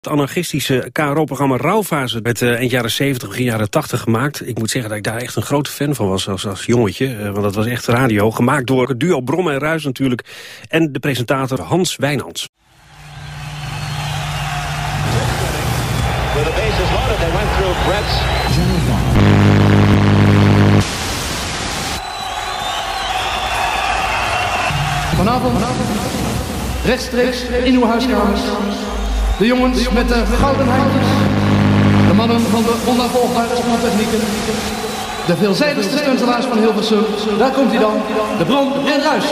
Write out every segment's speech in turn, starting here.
Het anarchistische KRO-programma Rauwfase werd uh, eind jaren 70, begin jaren 80 gemaakt. Ik moet zeggen dat ik daar echt een grote fan van was als, als jongetje. Uh, want dat was echt radio. Gemaakt door het duo Brom en Ruis natuurlijk. En de presentator Hans Wijnands. Vanavond, vanavond rechtstreeks in uw huiskamers. De jongens met de gouden handjes. De mannen van de onnavolgbare sporttechnieken. De veelzijdigste stuntelaars van Hilversum. Daar komt hij dan. De Bron en Ruis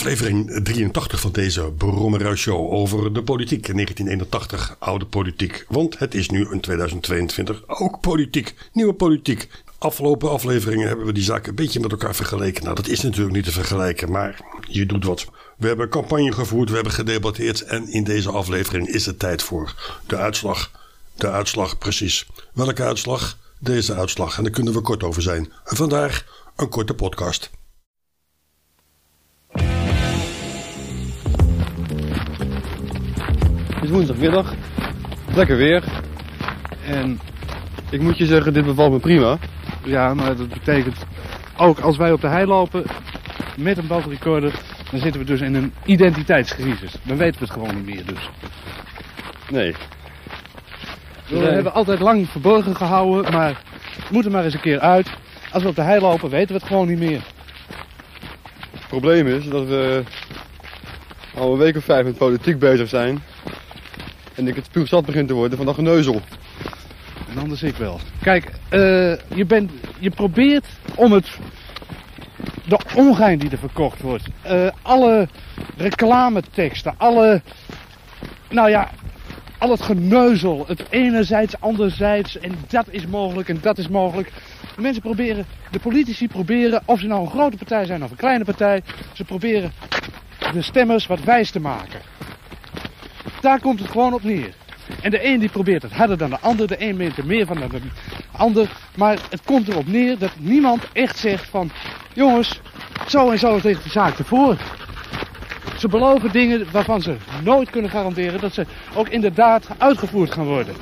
Aflevering 83 van deze Brommerhuis Show over de politiek in 1981, oude politiek. Want het is nu in 2022 ook politiek, nieuwe politiek. Afgelopen afleveringen hebben we die zaken een beetje met elkaar vergeleken. Nou, dat is natuurlijk niet te vergelijken, maar je doet wat. We hebben campagne gevoerd, we hebben gedebatteerd en in deze aflevering is het tijd voor de uitslag. De uitslag, precies. Welke uitslag? Deze uitslag. En daar kunnen we kort over zijn. En vandaag een korte podcast. Is woensdagmiddag. Lekker weer. En ik moet je zeggen, dit bevalt me prima. Ja, maar dat betekent ook als wij op de hei lopen met een bandrecorder, dan zitten we dus in een identiteitscrisis. Dan weten we het gewoon niet meer dus. Nee. We hebben altijd lang verborgen gehouden, maar het moet er maar eens een keer uit. Als we op de hei lopen, weten we het gewoon niet meer. Het probleem is dat we al een week of vijf met politiek bezig zijn. En ik het puur zat begint te worden van dat geneuzel. En anders ik wel. Kijk, uh, je, bent, je probeert om het... De ongein die er verkocht wordt. Uh, alle reclameteksten, alle... Nou ja, al het geneuzel. Het enerzijds, anderzijds. En dat is mogelijk en dat is mogelijk. De mensen proberen, de politici proberen, of ze nou een grote partij zijn of een kleine partij. Ze proberen de stemmers wat wijs te maken. Daar komt het gewoon op neer. En de een die probeert het harder dan de ander, de een meent er meer van dan de ander. Maar het komt erop neer dat niemand echt zegt van... Jongens, zo en zo ligt de zaak ervoor. Ze beloven dingen waarvan ze nooit kunnen garanderen dat ze ook inderdaad uitgevoerd gaan worden.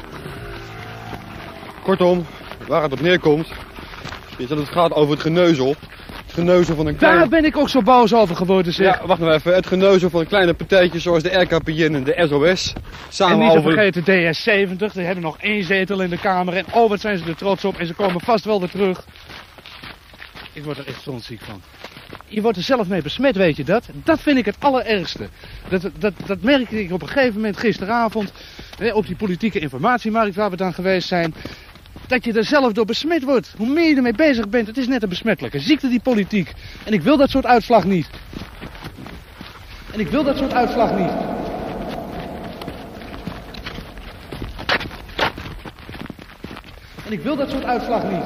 Kortom, waar het op neerkomt, is dat het gaat over het geneuzel geneuzel van een kleine... Daar ben ik ook zo boos over geworden, zeg. Ja, wacht nou even. Het geneuzel van een kleine partijtje zoals de RKPN en de SOS. Samen en niet te vergeten DS70. Die hebben nog één zetel in de Kamer. En oh, wat zijn ze er trots op. En ze komen vast wel weer terug. Ik word er echt ziek van. Je wordt er zelf mee besmet, weet je dat? Dat vind ik het allerergste. Dat, dat, dat merkte ik op een gegeven moment gisteravond... op die politieke informatiemarkt waar we dan geweest zijn dat je er zelf door besmet wordt. Hoe meer je ermee bezig bent, het is net een besmettelijke ziekte, die politiek. En ik wil dat soort uitslag niet. En ik wil dat soort uitslag niet. En ik wil dat soort uitslag niet.